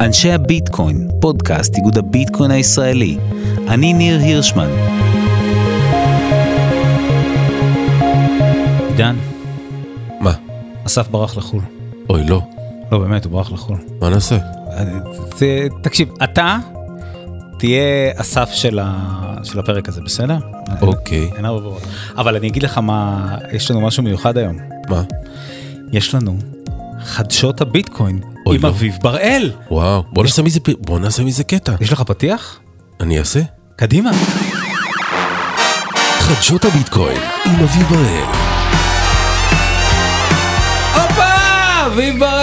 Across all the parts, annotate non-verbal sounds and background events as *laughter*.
אנשי הביטקוין, פודקאסט איגוד הביטקוין הישראלי. אני ניר הירשמן. עידן, מה? אסף ברח לחו"ל. אוי, לא. לא, באמת, הוא ברח לחו"ל. מה נעשה? תקשיב, אתה תהיה אסף של ה- של הפרק הזה, בסדר? אוקיי. אין הרבה ברירה. אבל אני אגיד לך מה, יש לנו משהו מיוחד היום. מה? יש לנו חדשות הביטקוין עם לא. אביב בראל. וואו. בוא נעשה מזה, בוא נעשה מזה קטע. יש לך פתיח? אני אעשה? קדימה. חדשות הביטקוין עם אביב בראל. הופה! אביב בראל,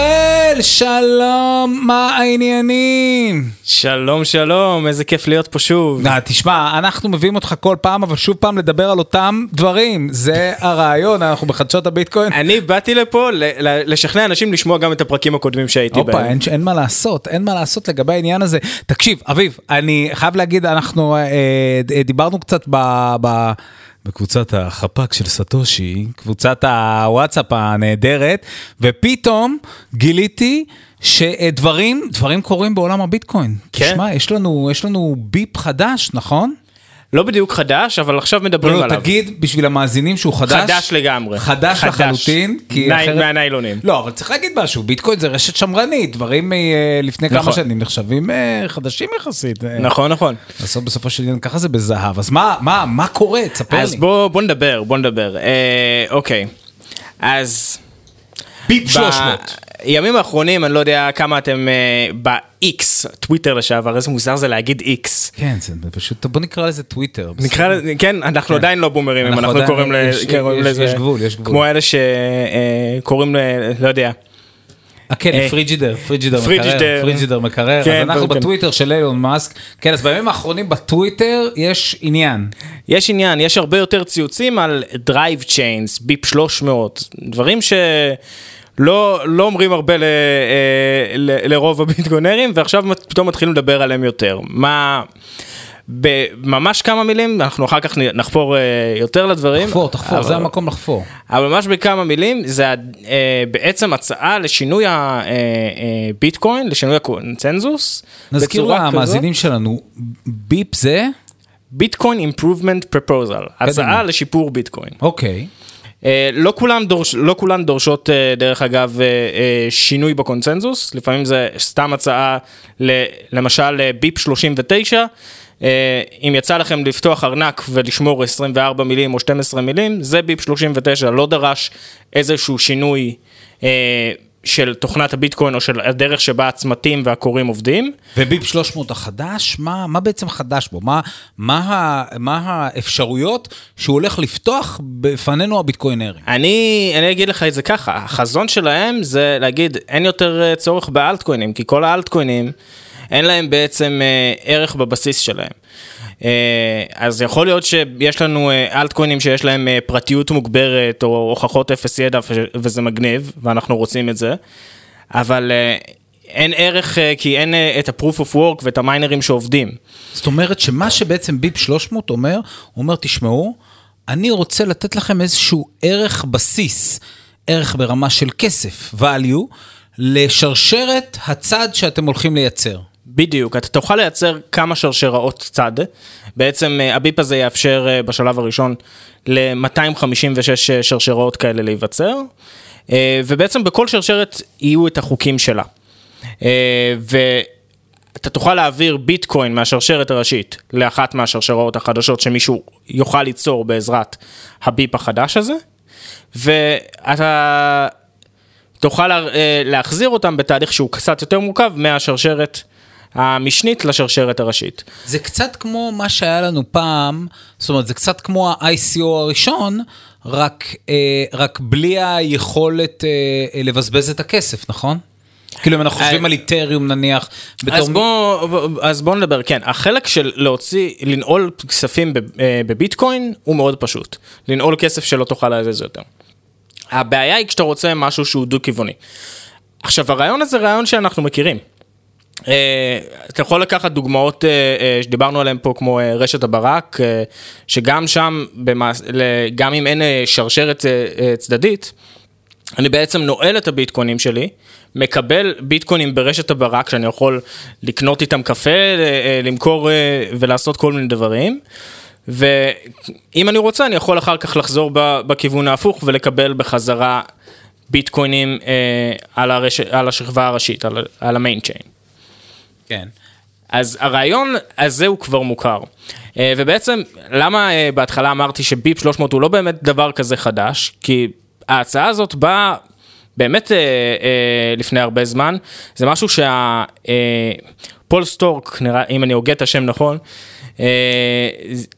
שלום, מה העניינים? שלום שלום, איזה כיף להיות פה שוב. אה, תשמע, אנחנו מביאים אותך כל פעם, אבל שוב פעם לדבר על אותם דברים. זה הרעיון, אנחנו בחדשות הביטקוין. אני באתי לפה ל- ל- לשכנע אנשים לשמוע גם את הפרקים הקודמים שהייתי הופה, בהם. אין, אין מה לעשות, אין מה לעשות לגבי העניין הזה. תקשיב, אביב, אני חייב להגיד, אנחנו אה, אה, דיברנו קצת ב... ב בקבוצת החפ"ק של סטושי, קבוצת הוואטסאפ הנהדרת, ופתאום גיליתי שדברים, דברים קורים בעולם הביטקוין. כן. תשמע, יש לנו, יש לנו ביפ חדש, נכון? לא בדיוק חדש, אבל עכשיו מדברים לא, לא, עליו. תגיד בשביל המאזינים שהוא חדש. חדש לגמרי. חדש חדש. לחלוטין. כי ני- אחרת- מהניילונים. לא, אבל צריך להגיד משהו, ביטקוין זה רשת שמרנית, דברים אה, לפני כמה נכון. שנים נחשבים אה, חדשים יחסית. אה, נכון, נכון. בסוף בסופו של עניין ככה זה בזהב, אז מה, מה, מה קורה? תספר אז לי. בוא בוא נדבר, בוא נדבר. אה, אוקיי, אז... ביפ 300. בימים האחרונים, אני לא יודע כמה אתם אה, ב-X, טוויטר לשעבר, איזה מוזר זה להגיד X. כן, זה פשוט, בוא נקרא לזה טוויטר. נקרא לזה, כן, אנחנו עדיין לא בומרים, אם אנחנו קוראים לזה, יש גבול, יש גבול. כמו אלה שקוראים, לא יודע, אה, כן, אה, פריג'ידר, פריג'ידר מקרר, פריג'ידר. מקרר, אז כן, אנחנו כן. בטוויטר של אילון מאסק, כן, אז בימים האחרונים בטוויטר יש עניין. יש עניין, יש הרבה יותר ציוצים על drive chains, BIP 300, דברים שלא לא אומרים הרבה ל, אה, ל, לרוב הביטקונרים, ועכשיו פתאום מתחילים לדבר עליהם יותר. מה... בממש כמה מילים, אנחנו אחר כך נחפור אה, יותר לדברים. תחפור, תחפור, אבל- זה המקום לחפור. אבל ממש בכמה מילים, זה אה, בעצם הצעה לשינוי הביטקוין, לשינוי הקונצנזוס. נזכיר. למאזינים שלנו, BIP זה? Bitcoin improvement proposal, הצעה לשיפור ביטקוין. אוקיי. אה, לא כולם דורש, לא כולן דורשות אה, דרך אגב אה, אה, שינוי בקונצנזוס, לפעמים זה סתם הצעה, למשל אה, BIP 39, אה, אם יצא לכם לפתוח ארנק ולשמור 24 מילים או 12 מילים, זה ביפ 39, לא דרש איזשהו שינוי אה, של תוכנת הביטקוין או של הדרך שבה הצמתים והקוראים עובדים. וביפ 300 החדש, מה, מה בעצם חדש בו? מה, מה, ה- מה האפשרויות שהוא הולך לפתוח בפנינו הביטקוינרים? אני, אני אגיד לך את זה ככה, החזון שלהם זה להגיד אין יותר אה, צורך באלטקוינים, כי כל האלטקוינים אין להם בעצם אה, ערך בבסיס שלהם. אה, אז יכול להיות שיש לנו אה, אלטקוינים שיש להם אה, פרטיות מוגברת או הוכחות אפס ידע וזה מגניב ואנחנו רוצים את זה, אבל אה, אין ערך אה, כי אין אה, את ה-proof of work ואת המיינרים שעובדים. זאת אומרת שמה שבעצם ביפ 300 אומר, הוא אומר, תשמעו, אני רוצה לתת לכם איזשהו ערך בסיס, ערך ברמה של כסף, value, לשרשרת הצד שאתם הולכים לייצר. בדיוק, אתה תוכל לייצר כמה שרשראות צד. בעצם אה, הביפ הזה יאפשר אה, בשלב הראשון ל-256 שרשראות כאלה להיווצר, אה, ובעצם בכל שרשרת יהיו את החוקים שלה. אה, ואתה תוכל להעביר ביטקוין מהשרשרת הראשית לאחת מהשרשראות החדשות שמישהו יוכל ליצור בעזרת הביפ החדש הזה, ואתה תוכל לה- אה, להחזיר אותם בתהליך שהוא קצת יותר מורכב מהשרשרת המשנית לשרשרת הראשית. זה קצת כמו מה שהיה לנו פעם, זאת אומרת, זה קצת כמו ה-ICO הראשון, רק, אה, רק בלי היכולת אה, אה, לבזבז את הכסף, נכון? כאילו אם אנחנו חושבים על איתריום נניח, בתור... אז בוא, אז בוא נדבר, כן, החלק של להוציא, לנעול כספים אה, בביטקוין הוא מאוד פשוט. לנעול כסף שלא תוכל להזיז יותר. הבעיה היא כשאתה רוצה משהו שהוא דו-כיווני. עכשיו, הרעיון הזה רעיון שאנחנו מכירים. אה, אתה יכול לקחת דוגמאות אה, אה, שדיברנו עליהן פה כמו רשת הברק, שגם שם, גם אם אין שרשרת צדדית, אני בעצם נועל את הביטקוינים שלי, מקבל ביטקוינים ברשת הברק שאני יכול לקנות איתם קפה, למכור ולעשות כל מיני דברים. ואם אני רוצה, אני יכול אחר כך לחזור בכיוון ההפוך ולקבל בחזרה ביטקוינים על, הרש... על השכבה הראשית, על, על המיין צ'יין. כן. אז הרעיון הזה הוא כבר מוכר. אה, ובעצם, למה אה, בהתחלה אמרתי שביפ 300 הוא לא באמת דבר כזה חדש? כי ההצעה הזאת באה באמת אה, לפני הרבה זמן. זה משהו שה... פול סטורק, נראה, אם אני הוגה את השם נכון,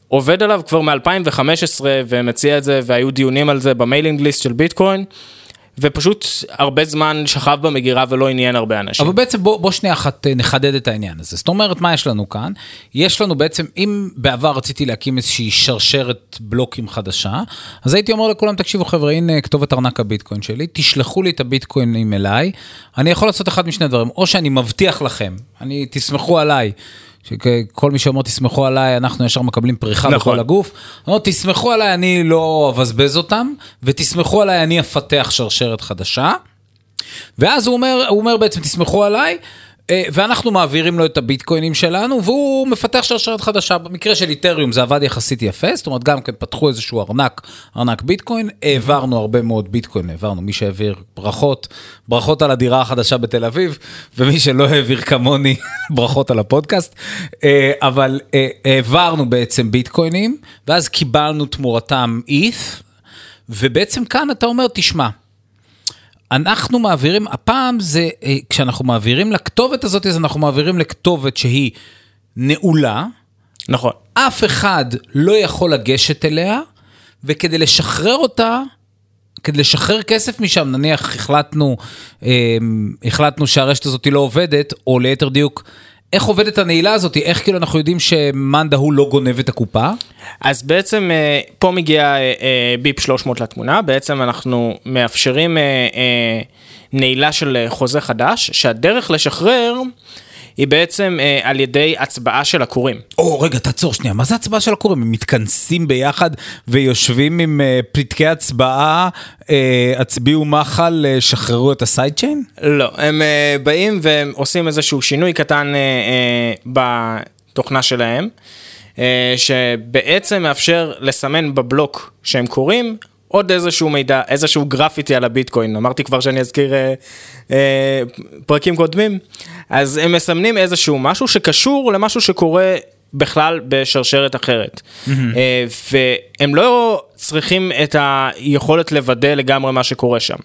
עובד עליו כבר מ-2015 ומציע את זה, והיו דיונים על זה ב mailing list של ביטקוין. ופשוט הרבה זמן שכב במגירה ולא עניין הרבה אנשים. אבל בעצם בוא, בוא שנייה אחת אה, נחדד את העניין הזה. זאת אומרת, מה יש לנו כאן? יש לנו בעצם, אם בעבר רציתי להקים איזושהי שרשרת בלוקים חדשה, אז הייתי אומר לכולם, תקשיבו חבר'ה, הנה כתובת ארנק הביטקוין שלי, תשלחו לי את הביטקוינים אליי, אני יכול לעשות אחד משני דברים, או שאני מבטיח לכם, אני, תסמכו עליי. שכל מי שאומר תסמכו עליי, אנחנו ישר מקבלים פריחה נכון. בכל הגוף. אומר, תסמכו עליי, אני לא אבזבז אותם, ותסמכו עליי, אני אפתח שרשרת חדשה. ואז הוא אומר, הוא אומר בעצם, תסמכו עליי, ואנחנו מעבירים לו את הביטקוינים שלנו, והוא מפתח שרשרת חדשה. במקרה של איתריום זה עבד יחסית יפה, זאת אומרת, גם כן פתחו איזשהו ארנק, ארנק ביטקוין, העברנו הרבה מאוד ביטקוין, העברנו, מי שהעביר ברכות, ברכות על הדירה החדשה בתל אביב, ומי שלא העביר כמוני, *laughs* ברכות על הפודקאסט. אה, אבל אה, העברנו בעצם ביטקוינים, ואז קיבלנו תמורתם ETH, ובעצם כאן אתה אומר, תשמע, אנחנו מעבירים, הפעם זה, אה, כשאנחנו מעבירים לכתובת הזאת, אז אנחנו מעבירים לכתובת שהיא נעולה, נכון. אף אחד לא יכול לגשת אליה, וכדי לשחרר אותה, כדי לשחרר כסף משם, נניח החלטנו, אה, החלטנו שהרשת הזאת לא עובדת, או ליתר דיוק, איך עובדת הנעילה הזאת, איך כאילו אנחנו יודעים שמאן דהוא לא גונב את הקופה? אז בעצם אה, פה מגיע אה, אה, ביפ 300 לתמונה, בעצם אנחנו מאפשרים נעילה של חוזה חדש, שהדרך לשחרר היא בעצם אה, על ידי הצבעה של הקוראים. או, רגע, תעצור שנייה, מה זה הצבעה של הקוראים? הם מתכנסים ביחד ויושבים עם uh, פתקי הצבעה, uh, הצביעו מחל, uh, שחררו את הסייד צ'יין? לא, הם אה, באים והם עושים איזשהו שינוי קטן אה, אה, בתוכנה שלהם, אה, שבעצם מאפשר לסמן בבלוק שהם קוראים עוד איזשהו מידע, איזשהו גרפיטי על הביטקוין. אמרתי כבר שאני אזכיר אה, אה, פרקים קודמים. אז הם מסמנים איזשהו משהו שקשור למשהו שקורה בכלל בשרשרת אחרת. אה, והם לא צריכים את היכולת לוודא לגמרי מה שקורה שם.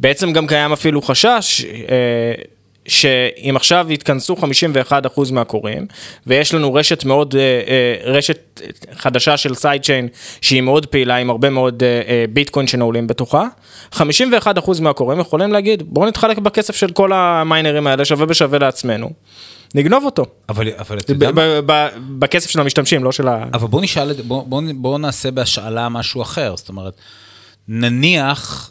בעצם גם קיים אפילו חשש אה, שאם עכשיו יתכנסו 51% מהקוראים, ויש לנו רשת מאוד, אה, אה, רשת חדשה של סייד צ'יין שהיא מאוד פעילה עם הרבה מאוד אה, ביטקוין שנעולים בתוכה, 51% מהקוראים יכולים להגיד בואו נתחלק בכסף של כל המיינרים האלה שווה בשווה לעצמנו. נגנוב אותו, אבל, אבל אתה יודע ב- מה? ב- ב- בכסף של המשתמשים, לא של ה... אבל בוא נשאל, את- בוא, בוא, בוא נעשה בהשאלה משהו אחר, זאת אומרת, נניח,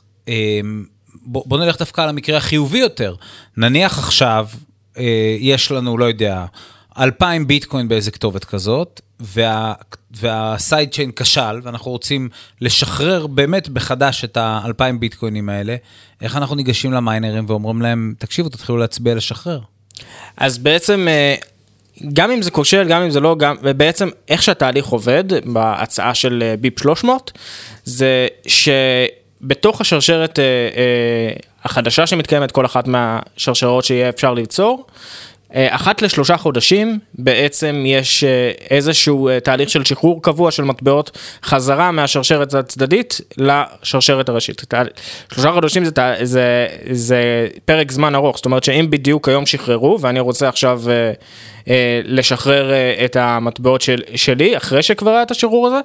בוא, בוא נלך דווקא על המקרה החיובי יותר, נניח עכשיו אה, יש לנו, לא יודע, 2,000 ביטקוין באיזה כתובת כזאת, וה, והסייד צ'יין כשל, ואנחנו רוצים לשחרר באמת בחדש את ה-2,000 ביטקוינים האלה, איך אנחנו ניגשים למיינרים ואומרים להם, תקשיבו, תתחילו להצביע לשחרר. אז בעצם, אה, גם אם זה כושל, גם אם זה לא, גם, ובעצם איך שהתהליך עובד בהצעה של אה, ביפ 300, זה שבתוך השרשרת אה, אה, החדשה שמתקיימת, כל אחת מהשרשרות שיהיה אפשר ליצור, אה, אחת לשלושה חודשים בעצם יש אה, איזשהו אה, תהליך של שחרור קבוע של מטבעות חזרה מהשרשרת הצדדית לשרשרת הראשית. שלושה חודשים זה, זה, זה פרק זמן ארוך, זאת אומרת שאם בדיוק היום שחררו ואני רוצה עכשיו אה, אה, לשחרר את המטבעות של, שלי, אחרי שכבר היה את השחרור הזה,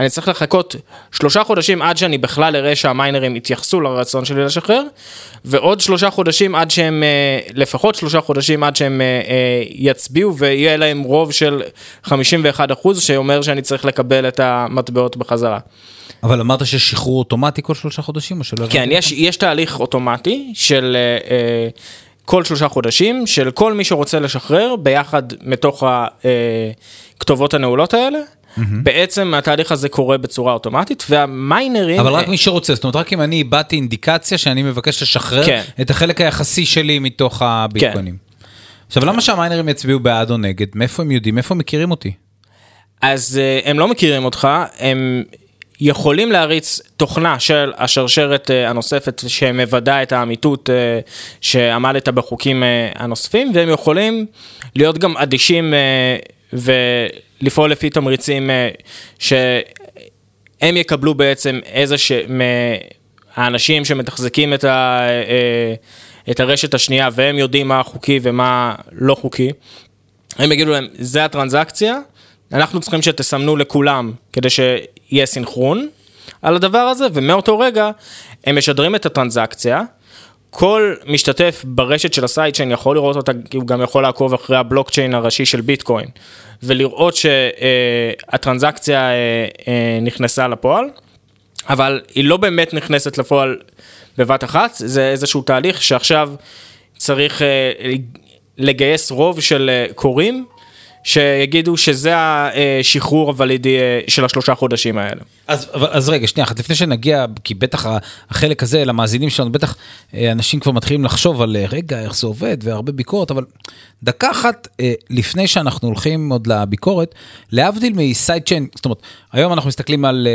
אני צריך לחכות שלושה חודשים עד שאני בכלל אראה שהמיינרים יתייחסו לרצון שלי לשחרר, ועוד שלושה חודשים עד שהם, אה, לפחות שלושה חודשים עד שהם אה, אה, יצביעו ויהיה להם רוב של 51 אחוז, שאומר שאני צריך לקבל את המטבעות בחזרה. אבל אמרת שיש שחרור אוטומטי כל שלושה חודשים, או שלא כן? יש, יש תהליך אוטומטי של אה, כל שלושה חודשים, של כל מי שרוצה לשחרר ביחד מתוך הכתובות הנעולות האלה. בעצם התהליך הזה קורה בצורה אוטומטית, והמיינרים... אבל רק מי שרוצה, זאת אומרת, רק אם אני איבדתי אינדיקציה שאני מבקש לשחרר כן. את החלק היחסי שלי מתוך הביטקוינים. עכשיו, למה שהמיינרים יצביעו בעד או נגד? מאיפה הם יודעים? מאיפה הם מכירים אותי? אז אה, הם לא מכירים אותך, הם יכולים להריץ תוכנה של השרשרת אה, הנוספת שמוודא את האמיתות אה, שעמדת בחוקים אה, הנוספים, והם יכולים להיות גם אדישים אה, ולפעול לפי תמריצים אה, שהם יקבלו בעצם איזה ש... האנשים שמתחזקים את, ה... אה, את הרשת השנייה והם יודעים מה חוקי ומה לא חוקי, הם יגידו להם, זה הטרנזקציה, אנחנו צריכים שתסמנו לכולם כדי שיהיה סינכרון על הדבר הזה, ומאותו רגע הם משדרים את הטרנזקציה. כל משתתף ברשת של הסיידצ'יין יכול לראות אותה, כי הוא גם יכול לעקוב אחרי הבלוקצ'יין הראשי של ביטקוין, ולראות שהטרנזקציה נכנסה לפועל, אבל היא לא באמת נכנסת לפועל בבת אחת, זה איזשהו תהליך שעכשיו צריך אה, לגייס רוב של אה, קוראים. שיגידו שזה השחרור הוולידי אה, של השלושה חודשים האלה. אז, אז רגע, שנייה אחת, לפני שנגיע, כי בטח החלק הזה למאזינים שלנו, בטח אה, אנשים כבר מתחילים לחשוב על רגע, איך זה עובד, והרבה ביקורת, אבל דקה אחת אה, לפני שאנחנו הולכים עוד לביקורת, להבדיל מ sidechain, זאת אומרת, היום אנחנו מסתכלים על,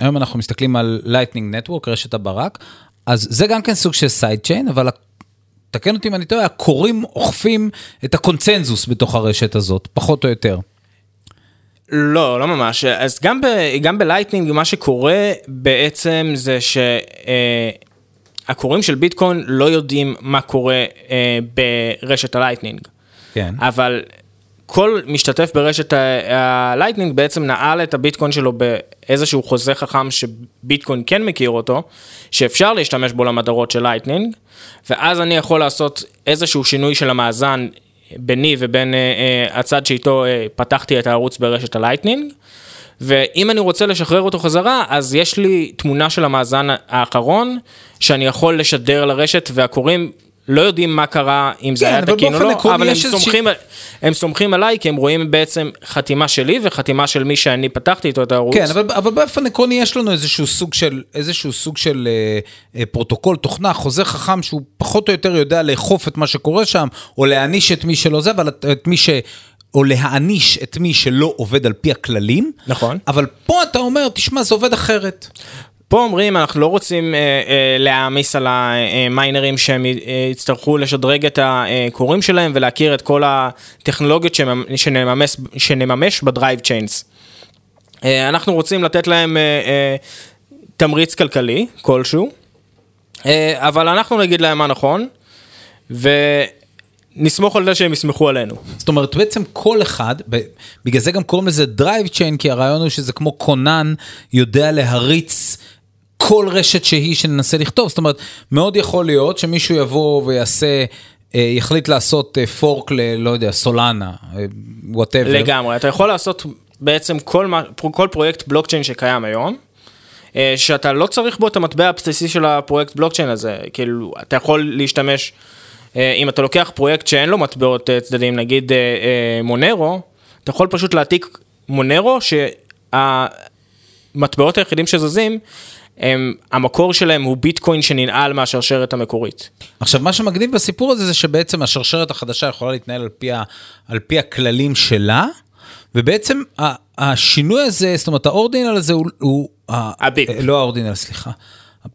היום אנחנו מסתכלים על Lightning Network, רשת הברק, אז זה גם כן סוג של sidechain, אבל תקן אותי אם אני טועה, הכורים אוכפים את הקונצנזוס בתוך הרשת הזאת, פחות או יותר. לא, לא ממש. אז גם, ב, גם ב Lightning, מה שקורה בעצם זה שהכורים אה, של ביטקוין לא יודעים מה קורה אה, ברשת ה Lightning. כן. אבל כל משתתף ברשת ה Lightning בעצם נעל את הביטקוין שלו באיזשהו חוזה חכם שביטקוין כן מכיר אותו, שאפשר להשתמש בו למטרות של Lightning, ואז אני יכול לעשות איזשהו שינוי של המאזן ביני ובין אה, אה, הצד שאיתו אה, פתחתי את הערוץ ברשת ה Lightning. ואם אני רוצה לשחרר אותו חזרה, אז יש לי תמונה של המאזן האחרון, שאני יכול לשדר לרשת, והכורים לא יודעים מה קרה, אם זה כן, היה תקין או לא, אבל הם סומכים, הם סומכים עליי, כי הם רואים בעצם חתימה שלי וחתימה של מי שאני פתחתי איתו את הערוץ. כן, אבל, אבל באופן עקרוני יש לנו איזשהו סוג של, איזשהו סוג של אה, אה, פרוטוקול, תוכנה, חוזה חכם שהוא פחות או יותר יודע לאכוף את מה שקורה שם, או להעניש את מי שלא זה, אבל את, את מי ש... או להעניש את מי שלא עובד על פי הכללים. נכון. אבל פה אתה אומר, תשמע, זה עובד אחרת. פה אומרים, אנחנו לא רוצים אה, אה, להעמיס על המיינרים שהם אה, יצטרכו לשדרג את הכורים שלהם ולהכיר את כל הטכנולוגיות שנממש, שנממש ב drive chains. אה, אנחנו רוצים לתת להם אה, אה, תמריץ כלכלי כלשהו, אה, אבל אנחנו נגיד להם מה נכון, ונסמוך על זה שהם יסמכו עלינו. זאת אומרת, בעצם כל אחד, בגלל זה גם קוראים לזה drive chain, כי הרעיון הוא שזה כמו כונן יודע להריץ כל רשת שהיא שננסה לכתוב. זאת אומרת, מאוד יכול להיות שמישהו יבוא ויעשה, אה, יחליט לעשות אה, fork ל... לא יודע, סולנה, whatever. לגמרי, אתה יכול לעשות בעצם כל, מה, כל פרויקט בלוקצ'יין שקיים היום, אה, שאתה לא צריך בו את המטבע הבסיסי של הפרויקט בלוקצ'יין הזה, כאילו, אתה יכול להשתמש, אה, אם אתה לוקח פרויקט שאין לו מטבעות אה, צדדים, נגיד אה, אה, מונרו, אתה יכול פשוט להעתיק מונרו, שהמטבעות היחידים שזזים, הם, המקור שלהם הוא ביטקוין שננעל מהשרשרת המקורית. עכשיו, מה שמגניב בסיפור הזה זה שבעצם השרשרת החדשה יכולה להתנהל על פי, ה, על פי הכללים שלה, ובעצם ה- השינוי הזה, זאת אומרת, האורדינל הזה הוא... הוא ה- הביפ. אה, לא האורדינל, סליחה.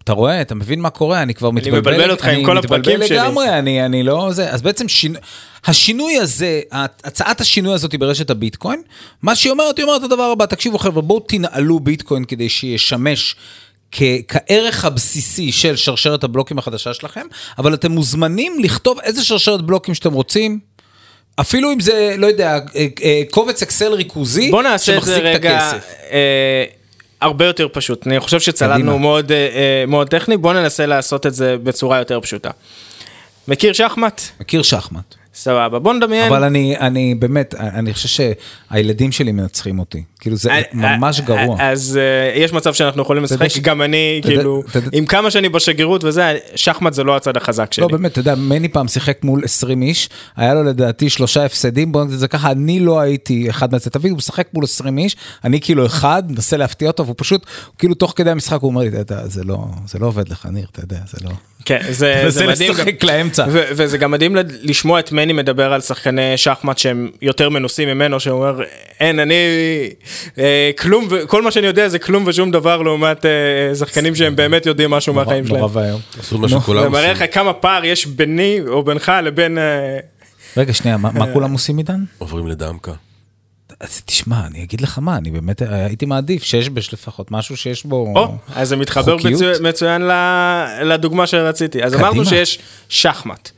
אתה רואה, אתה מבין מה קורה, אני כבר מתבלבל. מבלבל אותך עם כל הפרקים אני שלי. מתבלבל לגמרי, אני, אני לא זה. אז בעצם שינו, השינוי הזה, הצעת השינוי הזאת היא ברשת הביטקוין, מה שהיא אומרת, היא אומרת את הדבר הבא, תקשיבו חבר'ה, בואו תנעלו ביטקוין כדי שישמש כ- כערך הבסיסי של שרשרת הבלוקים החדשה שלכם, אבל אתם מוזמנים לכתוב איזה שרשרת בלוקים שאתם רוצים. אפילו אם זה, לא יודע, אה, אה, קובץ אקסל ריכוזי, בוא נעשה את זה רגע. אה, הרבה יותר פשוט. אני חושב. שצללנו מאוד, אה, אה, מאוד טכני, בוא ננסה לעשות את זה בצורה יותר פשוטה. מכיר שחמט? מכיר שחמט. סבבה, בוא נדמיין. אבל אני, אני באמת, אני חושב שהילדים שלי מנצחים אותי. כאילו זה אה, ממש אה, גרוע. אה, אז אה, יש מצב שאנחנו יכולים לשחק, ש- גם אני, יודע- כאילו, יודע- עם כמה שאני בשגרירות וזה, שחמט זה לא הצד החזק שלי. לא, באמת, אתה יודע, מני פעם שיחק מול 20 איש, היה לו לדעתי שלושה הפסדים, בוא נגיד את זה ככה, אני לא הייתי אחד מהצד, תבין, הוא משחק מול 20 איש, אני כאילו אחד, מנסה להפתיע אותו, והוא פשוט, כאילו תוך כדי המשחק הוא אומר לי, אתה יודע, זה לא, זה לא עובד לך, ניר, אתה יודע, זה לא... כן, זה, וזה זה מדהים. גם- לשחק לאמצע. ו- וזה גם מדהים לשמוע את מני מדבר על שחקני שחמט שהם יותר מנוסים ממנו, שהוא אומר, אין, אני, אה, כלום, כל מה שאני יודע זה כלום ושום דבר לעומת אה, שחקנים שהם באמת יודעים משהו מהחיים נורא שלהם. ואיום. עשו מה שכולם זה מראה עושים. לך כמה פער יש ביני או בינך לבין... אה, רגע, שנייה, מה מה כולם עושים עידן? עוברים לדמקה. אז תשמע, אני אגיד לך מה, אני באמת הייתי מעדיף שיש בש לפחות, משהו שיש בו... או, אז זה מתחבר חוקיות? מצו- מצוין לדוגמה שרציתי. אז קדימה. אמרנו שיש שחמט,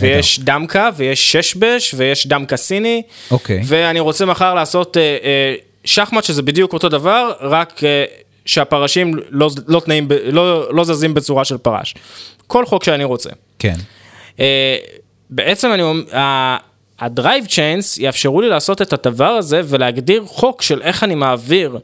ויש דמקה, ויש ששבש, ויש דמקה סיני, אוקיי. ואני רוצה מחר לעשות אה, אה, שחמט, שזה בדיוק אותו דבר, רק אה, שהפרשים לא, לא, תנאים, לא, לא זזים בצורה של פרש. כל חוק שאני רוצה. כן. אה, בעצם אני אומר, ה- ה drive chains יאפשרו לי לעשות את הדבר הזה ולהגדיר חוק של איך אני מעביר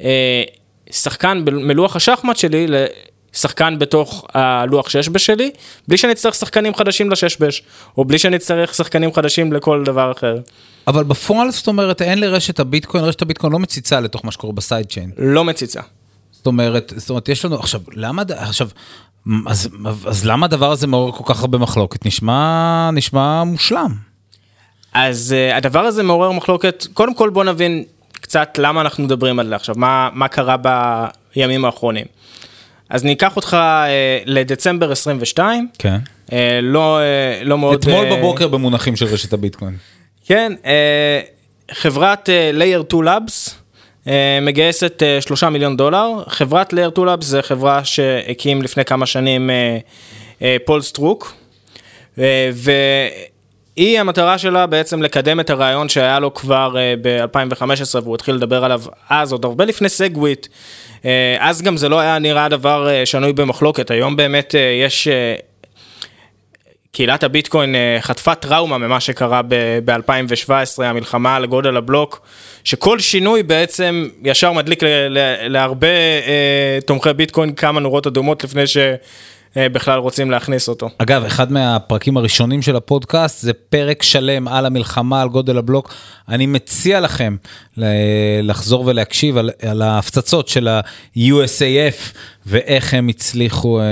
אה, שחקן מלוח השחמט שלי לשחקן בתוך הלוח ששבש שלי, בלי שאני אצטרך שחקנים חדשים לששבש, או בלי שאני אצטרך שחקנים חדשים לכל דבר אחר. אבל בפועל, זאת אומרת, אין לרשת הביטקוין, רשת הביטקוין לא מציצה לתוך מה שקורה ב side chain. לא מציצה. זאת אומרת, זאת אומרת, יש לנו, עכשיו, למה, עכשיו, אז, אז למה הדבר הזה מעורר כל כך הרבה מחלוקת? נשמע, נשמע מושלם. אז uh, הדבר הזה מעורר מחלוקת, קודם כל בוא נבין קצת למה אנחנו מדברים על זה עכשיו, מה, מה קרה בימים האחרונים. אז ניקח אותך uh, לדצמבר 22, כן. uh, לא, uh, לא מאוד... אתמול אה, בבוקר במונחים של רשת הביטקוין. כן, uh, חברת אה, Layer 2 Labs אה, מגייסת אה, 3 מיליון דולר, חברת Layer 2 Labs זה חברה שהקים לפני כמה שנים אה, אה, פול סטרוק, אה, והיא המטרה שלה בעצם לקדם את הרעיון שהיה לו כבר אה, ב-2015 והוא התחיל לדבר עליו אז, עוד הרבה לפני SegWit, אה, אז גם זה לא היה נראה דבר אה, שנוי במחלוקת, היום באמת יש... קהילת הביטקוין אה, חטפה טראומה ממה שקרה ב-2017, המלחמה על גודל הבלוק, שכל שינוי בעצם ישר מדליק להרבה אה, תומכי ביטקוין כמה נורות אדומות לפני שבכלל רוצים להכניס אותו. אגב, אחד מהפרקים הראשונים של הפודקאסט זה פרק שלם על המלחמה, על גודל הבלוק. אני מציע לכם לחזור ולהקשיב על, על ההפצצות של ה-USAF ואיך הם הצליחו, אה,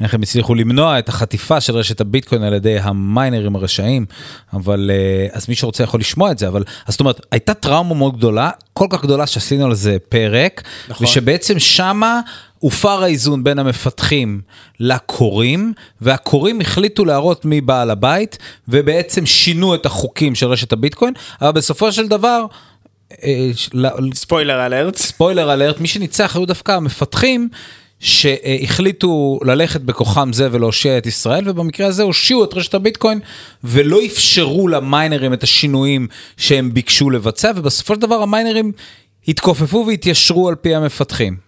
איך הם הצליחו למנוע את החטיפה של רשת הביטקוין על ידי המיינרים הרשעים. אבל אה, אז מי שרוצה יכול לשמוע את זה, אבל אז זאת אומרת, הייתה טראומה מאוד גדולה, כל כך גדולה שעשינו על זה פרק, נכון. ושבעצם שמה הופר האיזון בין המפתחים לקוראים, והקוראים החליטו להראות מי בעל הבית, ובעצם שינו את החוקים של רשת הביטקוין, אבל בסופו של דבר, אה, ספוילר אלרט. ספוילר אלרט, מי שניצח היו דווקא המפתחים. שהחליטו ללכת בכוחם זה ולהושיע את ישראל, ובמקרה הזה הושיעו את רשת הביטקוין ולא אפשרו למיינרים את השינויים שהם ביקשו לבצע, ובסופו של דבר המיינרים התכופפו והתיישרו על פי המפתחים.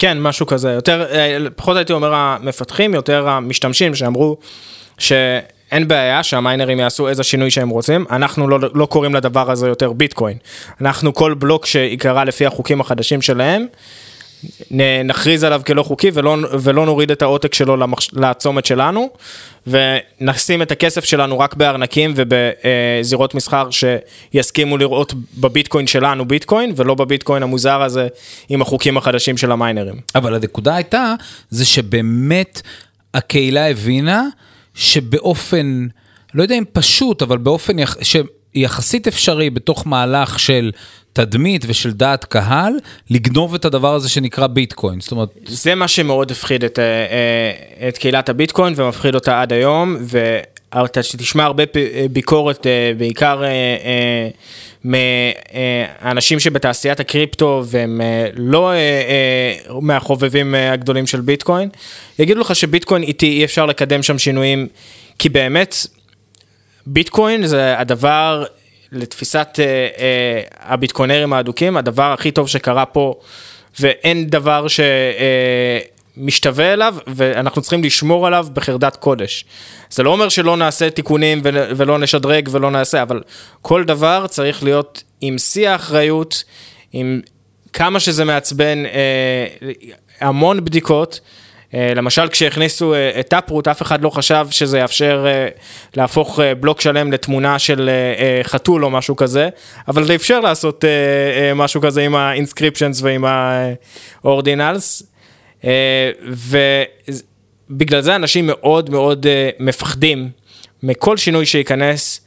כן, משהו כזה. יותר, אה, פחות הייתי אומר המפתחים, יותר המשתמשים שאמרו שאין בעיה שהמיינרים יעשו איזה שינוי שהם רוצים, אנחנו לא, לא קוראים לדבר הזה יותר ביטקוין. אנחנו כל בלוק שיקרא לפי החוקים החדשים שלהם, נכריז עליו כלא חוקי ולא, ולא נוריד את העותק שלו למחש, לצומת שלנו, ונשים את הכסף שלנו רק בארנקים ובזירות מסחר שיסכימו לראות בביטקוין שלנו ביטקוין, ולא בביטקוין המוזר הזה עם החוקים החדשים של המיינרים. אבל הנקודה הייתה, זה שבאמת הקהילה הבינה שבאופן, לא יודע אם פשוט, אבל באופן יח... שיחסית אפשרי בתוך מהלך של תדמית ושל דעת קהל, לגנוב את הדבר הזה שנקרא ביטקוין. זאת אומרת, זה מה שמאוד הפחיד את, אה, אה, את קהילת הביטקוין ומפחיד אותה עד היום, ואתה תשמע הרבה אה, ביקורת, בעיקר מאנשים שבתעשיית הקריפטו והם לא מהחובבים הגדולים של ביטקוין, יגידו לך שביטקוין איטי אי אפשר לקדם שם שינויים, כי באמת ביטקוין זה הדבר, לתפיסת אה, אה, הביטקוינרים האדוקים, הדבר הכי טוב שקרה פה, ואין דבר משתווה אליו ואנחנו צריכים לשמור עליו בחרדת קודש. זה לא אומר שלא נעשה תיקונים ול- ולא נשדרג ולא נעשה, אבל כל דבר צריך להיות עם שיא האחריות, עם כמה שזה מעצבן, אה, המון בדיקות. אה, למשל כשהכניסו אה, את טאפרוט אף אחד לא חשב שזה יאפשר אה, להפוך בלוק שלם לתמונה של חתול או משהו כזה, אבל זה אפשר לעשות משהו כזה עם ה-inscriptions ועם. אה, ובגלל זה אנשים מאוד מאוד מפחדים מכל שינוי שייכנס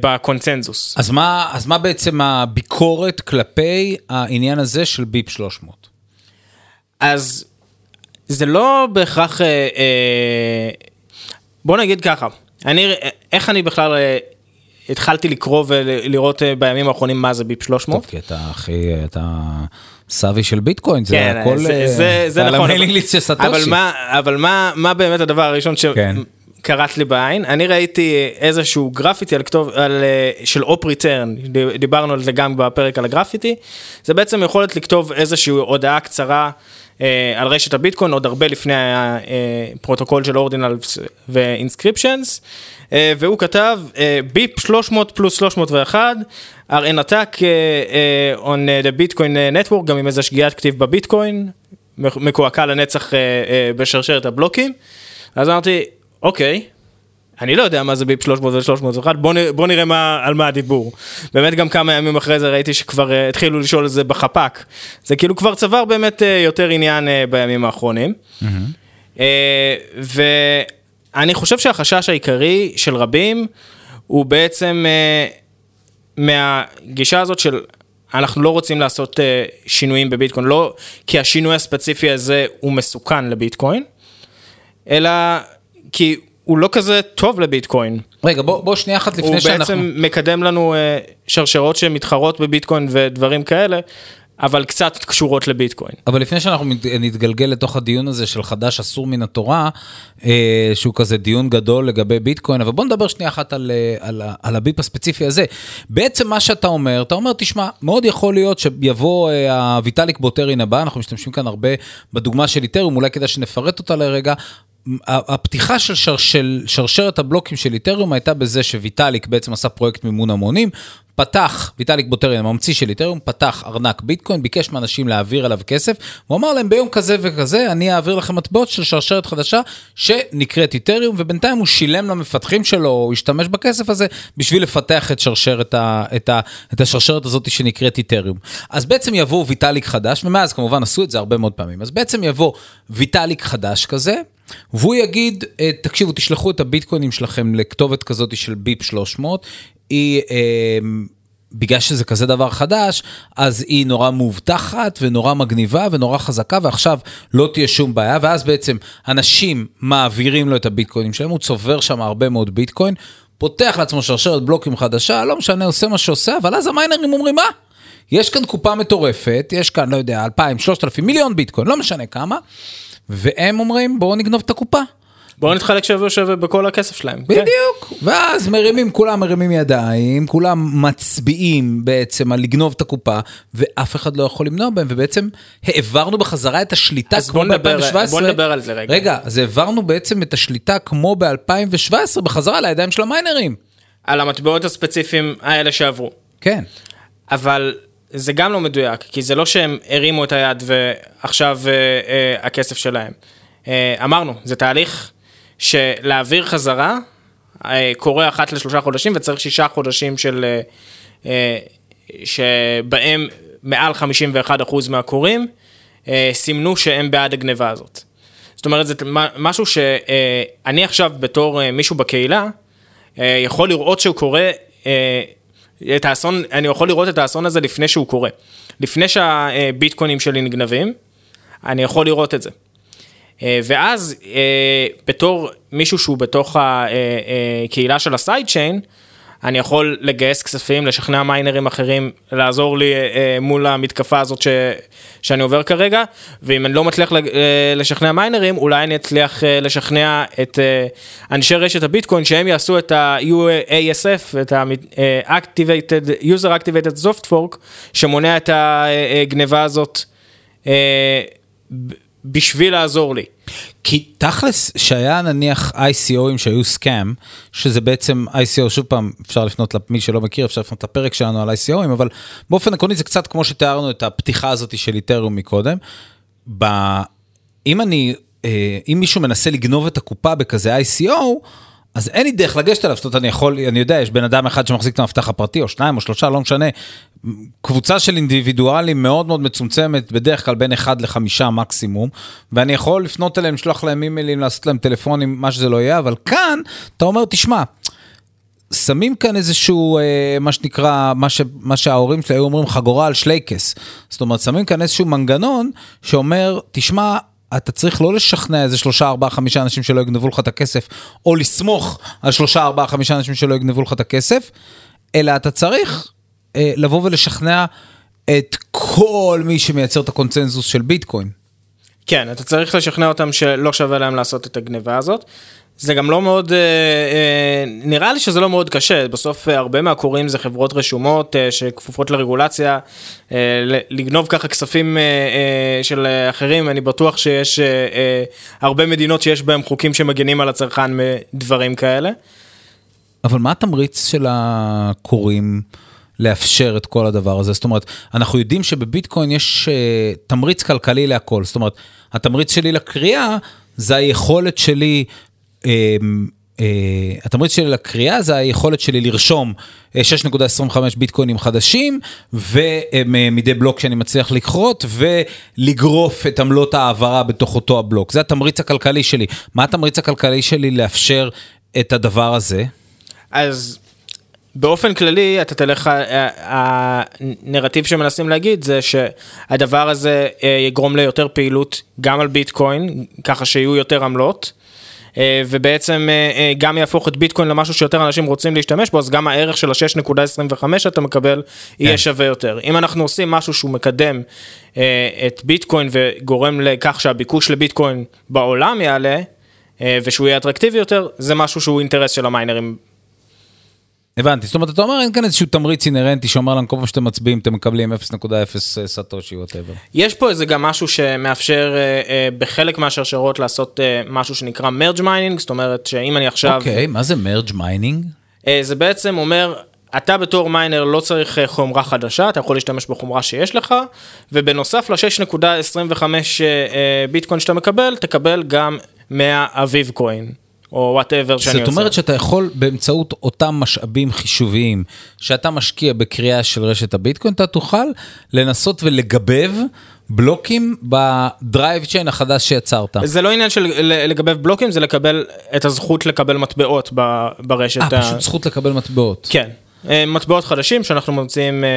בקונצנזוס. אז מה, אז מה בעצם הביקורת כלפי העניין הזה של BIP 300? אז זה לא בהכרח, אה, אה, בוא נגיד ככה, אני, איך אני בכלל אה, התחלתי לקרוא ולראות אה, בימים האחרונים מה זה BIP 300? טוב, כי אתה הכי, אתה savvy של ביטקוין, זה כן, הכל, זה, זה, זה על נכון, ה mailing list של סטושי. אבל, מה, אבל מה, מה באמת הדבר הראשון כן. שקרץ לי בעין? אני ראיתי איזשהו גרפיטי על כתוב, על, אה, של OP_RETURN, דיברנו על זה גם בפרק על הגרפיטי, זה בעצם יכולת לכתוב איזושהי הודעה קצרה. אה, על רשת הביטקוין עוד הרבה לפני הפרוטוקול של ordinals ו inscriptions, אה, והוא כתב BIP 300 פלוס 301 are an attack uh, on the Bitcoin network, גם עם איזה שגיאת כתיב בביטקוין, מקועקע לנצח uh, uh, בשרשרת הבלוקים. אז אמרתי, אוקיי, אני לא יודע מה זה ביפ 300 ו-301, בוא, נ- בוא נראה מה, על מה הדיבור. באמת גם כמה ימים אחרי זה ראיתי שכבר uh, התחילו לשאול את זה בחפ"ק. זה כאילו כבר צבר באמת uh, יותר עניין uh, בימים האחרונים. Uh, ואני חושב שהחשש העיקרי של רבים הוא בעצם uh, מהגישה הזאת של אנחנו לא רוצים לעשות uh, שינויים בביטקוין, לא כי השינוי הספציפי הזה הוא מסוכן לביטקוין, אלא כי הוא לא כזה טוב לביטקוין. רגע, בוא, בוא שנייה אחת לפני הוא שאנחנו... בעצם מקדם לנו uh, שרשרות שמתחרות בביטקוין ודברים כאלה, אבל קצת קשורות לביטקוין. אבל לפני שאנחנו נתגלגל לתוך הדיון הזה של חדש אסור מן התורה, אה, שהוא כזה דיון גדול לגבי ביטקוין, אבל בוא נדבר שנייה אחת על, אה, על, על הביפ הספציפי הזה. בעצם מה שאתה אומר, אתה אומר, תשמע, מאוד יכול להיות שיבוא אה, הויטאליק בוטרין הבא, אנחנו משתמשים כאן הרבה בדוגמה של איתריום, אולי כדאי שנפרט אותה לרגע. הפתיחה של, שר, של שרשרת הבלוקים של איתריום הייתה בזה שוויטאליק בעצם עשה פרויקט מימון המונים, פתח, ויטאליק בוטרין, הממציא של איתריום, פתח ארנק ביטקוין, ביקש מאנשים להעביר אליו כסף, הוא אמר להם ביום כזה וכזה, אני אעביר לכם מטבעות של שרשרת חדשה שנקראת איתריום, ובינתיים הוא שילם למפתחים שלו, הוא השתמש בכסף הזה בשביל לפתח את שרשרת, ה, את ה, את השרשרת הזאת שנקראת איתריום. אז בעצם יבוא ויטאליק חדש, ומאז כמובן עשו את זה הרבה מאוד פעמים, אז בעצם יבוא ויטאליק חדש כזה, והוא יגיד, אה, תקשיבו, תשלחו את הביטקוינים שלכם לכתובת כזאת של ביפ 300, היא, אה, בגלל שזה כזה דבר חדש, אז היא נורא מאובטחת ונורא מגניבה ונורא חזקה, ועכשיו לא תהיה שום בעיה, ואז בעצם אנשים מעבירים לו את הביטקוינים שלהם, הוא צובר שם הרבה מאוד ביטקוין, פותח לעצמו שרשרת בלוקים חדשה, לא משנה, עושה מה שעושה, אבל אז המיינרים אומרים, מה? יש כאן קופה מטורפת, יש כאן, לא יודע, 2,000, 3,000, מיליון ביטקוין, לא משנה כמה, והם אומרים, בואו נגנוב את הקופה. בואו נתחלק שווה שווה בכל הכסף שלהם. כן. בדיוק. ואז מרימים, כולם מרימים ידיים, כולם מצביעים בעצם על לגנוב את הקופה, ואף אחד לא יכול למנוע בהם, ובעצם העברנו בחזרה את השליטה אז כמו בוא נדבר- ב-2017. בוא נדבר על זה רגע. רגע, אז העברנו בעצם את השליטה כמו ב-2017 בחזרה לידיים של המיינרים. על המטבעות הספציפיים האלה שעברו. כן. אבל זה גם לא מדויק, כי זה לא שהם הרימו את היד ועכשיו אה, אה, הכסף שלהם. אה, אמרנו, זה תהליך שלהעביר חזרה אה, קורה אחת לשלושה חודשים וצריך שישה חודשים של... אה, אה, שבהם מעל 51% מהקוראים אה, סימנו שהם בעד הגניבה הזאת. זאת אומרת, זה משהו שאני עכשיו בתור אה, מישהו בקהילה, אה, יכול לראות שהוא קורה, אה, את האסון, אני יכול לראות את האסון הזה לפני שהוא קורה. לפני שהביטקוינים שלי נגנבים, אני יכול לראות את זה. אה, ואז אה, בתור מישהו שהוא בתוך הקהילה של הסייד צ'יין, אני יכול לגייס כספים, לשכנע מיינרים אחרים, לעזור לי אה, מול המתקפה הזאת ש, שאני עובר כרגע, ואם אני לא מצליח לג- אה, לשכנע מיינרים, אולי אני אצליח אה, לשכנע את אה, אנשי רשת הביטקוין שהם יעשו את ה-UASF, את ה-Activated, User Activated Soft Fork, שמונע את הגניבה הזאת אה, בשביל לעזור לי. כי תכלס, שהיה נניח ICOים שהיו סקאם, שזה בעצם ICO, שוב פעם, אפשר לפנות למי שלא מכיר, אפשר לפנות לפרק שלנו על ICOים, אבל באופן עקרוני זה קצת כמו שתיארנו את הפתיחה הזאת של איתריום מקודם. ב... אם אני, אה, אם מישהו מנסה לגנוב את הקופה בכזה ICO, אז אין לי דרך לגשת אליו, זאת אומרת, אני יכול, אני יודע, יש בן אדם אחד שמחזיק את המפתח הפרטי, או שניים או שלושה, לא משנה. קבוצה של אינדיבידואלים מאוד מאוד מצומצמת, בדרך כלל בין אחד לחמישה מקסימום, ואני יכול לפנות אליהם, לשלוח להם אימיילים, לעשות להם טלפונים, מה שזה לא יהיה, אבל כאן, אתה אומר, תשמע, שמים כאן איזשהו, אה, מה שנקרא, מה, ש, מה שההורים שלי היו אומרים, חגורה על שלייקס. זאת אומרת, שמים כאן איזשהו מנגנון שאומר, תשמע, אתה צריך לא לשכנע איזה שלושה, ארבעה, חמישה אנשים שלא יגנבו לך את הכסף, או לסמוך על שלושה, ארבעה, חמישה אנשים שלא יגנבו לך את הכסף, אלא אתה צריך אה, לבוא ולשכנע את כל מי שמייצר את הקונצנזוס של ביטקוין. כן, אתה צריך לשכנע אותם שלא שווה להם לעשות את הגניבה הזאת. זה גם לא מאוד, אה, אה, נראה לי שזה לא מאוד קשה, בסוף אה, הרבה מהקוראים זה חברות רשומות שכפופות לרגולציה, לגנוב ככה כספים של אחרים, אני בטוח שיש הרבה מדינות שיש בהם חוקים שמגנים על הצרכן מדברים כאלה. אבל מה התמריץ של הקוראים לאפשר את כל הדבר הזה? זאת אומרת, אנחנו יודעים שבביטקוין יש uh, תמריץ כלכלי להכל. זאת אומרת, התמריץ שלי לקריאה זה היכולת שלי, התמריץ שלי לקריאה זה היכולת שלי לרשום uh, 6.25 ביטקוינים חדשים, ומדי בלוק שאני מצליח לכרות, ולגרוף את עמלות ההעברה בתוך אותו הבלוק. זה התמריץ הכלכלי שלי. מה התמריץ הכלכלי שלי לאפשר את הדבר הזה? אז באופן כללי, אתה תלך, הנרטיב שמנסים להגיד זה שהדבר הזה אה, יגרום ליותר פעילות גם על ביטקוין, ככה שיהיו יותר עמלות. אה, ובעצם אה, אה, גם יהפוך את ביטקוין למשהו שיותר אנשים רוצים להשתמש בו, אז גם הערך של ה-6.25 שאתה מקבל יהיה שווה יותר. אם אנחנו עושים משהו שהוא מקדם את ביטקוין וגורם לכך שהביקוש לביטקוין בעולם יעלה, ושהוא יהיה אטרקטיבי יותר, זה משהו שהוא אינטרס של המיינרים הבנתי, זאת אומרת, אתה אומר אין כאן איזשהו תמריץ אינהרנטי שאומר להם כל פעם שאתם מצביעים אתם מקבלים 0.0 סטושי whatever. יש פה איזה גם משהו שמאפשר אה, אה, בחלק מהשרשרות לעשות אה, משהו שנקרא merge mining, זאת אומרת שאם אני עכשיו, אוקיי, מה זה merge mining? אה, זה בעצם אומר, אתה בתור miner לא צריך אה, חומרה חדשה, אתה יכול להשתמש בחומרה שיש לך, ובנוסף ל-6.25 אה, אה, ביטקוין שאתה מקבל, תקבל גם 100 אביב coin, או whatever שאני זאת יוצר. אומרת שאתה יכול באמצעות אותם משאבים חישוביים שאתה משקיע בכרייה של רשת הביטקוין, אתה תוכל לנסות ולגבב בלוקים ב drive chain החדש שיצרת. זה לא עניין של לגבב בלוקים, זה לקבל את הזכות לקבל מטבעות ברשת. אה, פשוט זכות לקבל מטבעות. כן, אה, מטבעות חדשים שאנחנו ממציאים אה,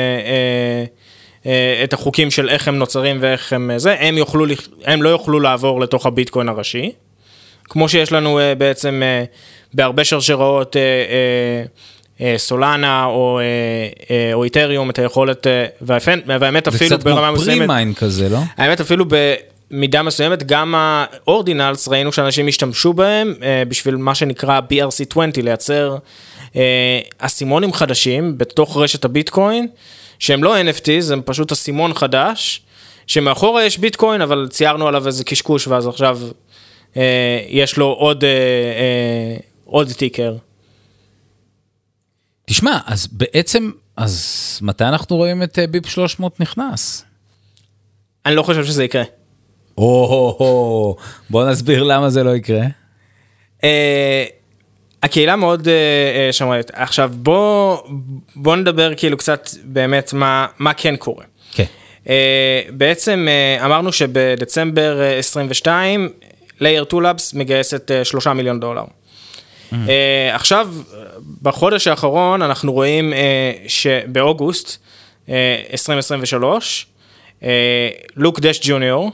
אה, את החוקים של איך הם נוצרים ואיך הם זה, הם, יוכלו, הם לא יוכלו לעבור לתוך הביטקוין הראשי. כמו שיש לנו אה, בעצם אה, בהרבה שרשראות אה, סולנה או, אה, או איתריום את היכולת, והאפן- והאמת זה אפילו קצת כמו ברמה מסוימת, פרימיין כזה, לא? האמת אפילו במידה מסוימת גם האורדינלס ראינו שאנשים השתמשו בהם בשביל מה שנקרא BRC20 לייצר אסימונים חדשים בתוך רשת הביטקוין שהם לא NFTs הם פשוט אסימון חדש שמאחורה יש ביטקוין אבל ציירנו עליו איזה קשקוש ואז עכשיו יש לו עוד, אה, אה, עוד טיקר. תשמע, אז בעצם, אז מתי אנחנו רואים את אה, ביפ 300 נכנס? אני לא חושב שזה יקרה. או-הו-הו, בוא נסביר למה זה לא יקרה. אה, הקהילה מאוד אה, אה, שמרנית. עכשיו בוא, בוא נדבר כאילו קצת באמת מה, מה כן קורה. כן. אה, בעצם אה, אמרנו שבדצמבר אה, 22, Layer 2 Labs מגייסת אה, 3 מיליון דולר. אה, עכשיו, בחודש האחרון אנחנו רואים אה, שבאוגוסט אה, 2023, אה, לוק דש ג'וניור,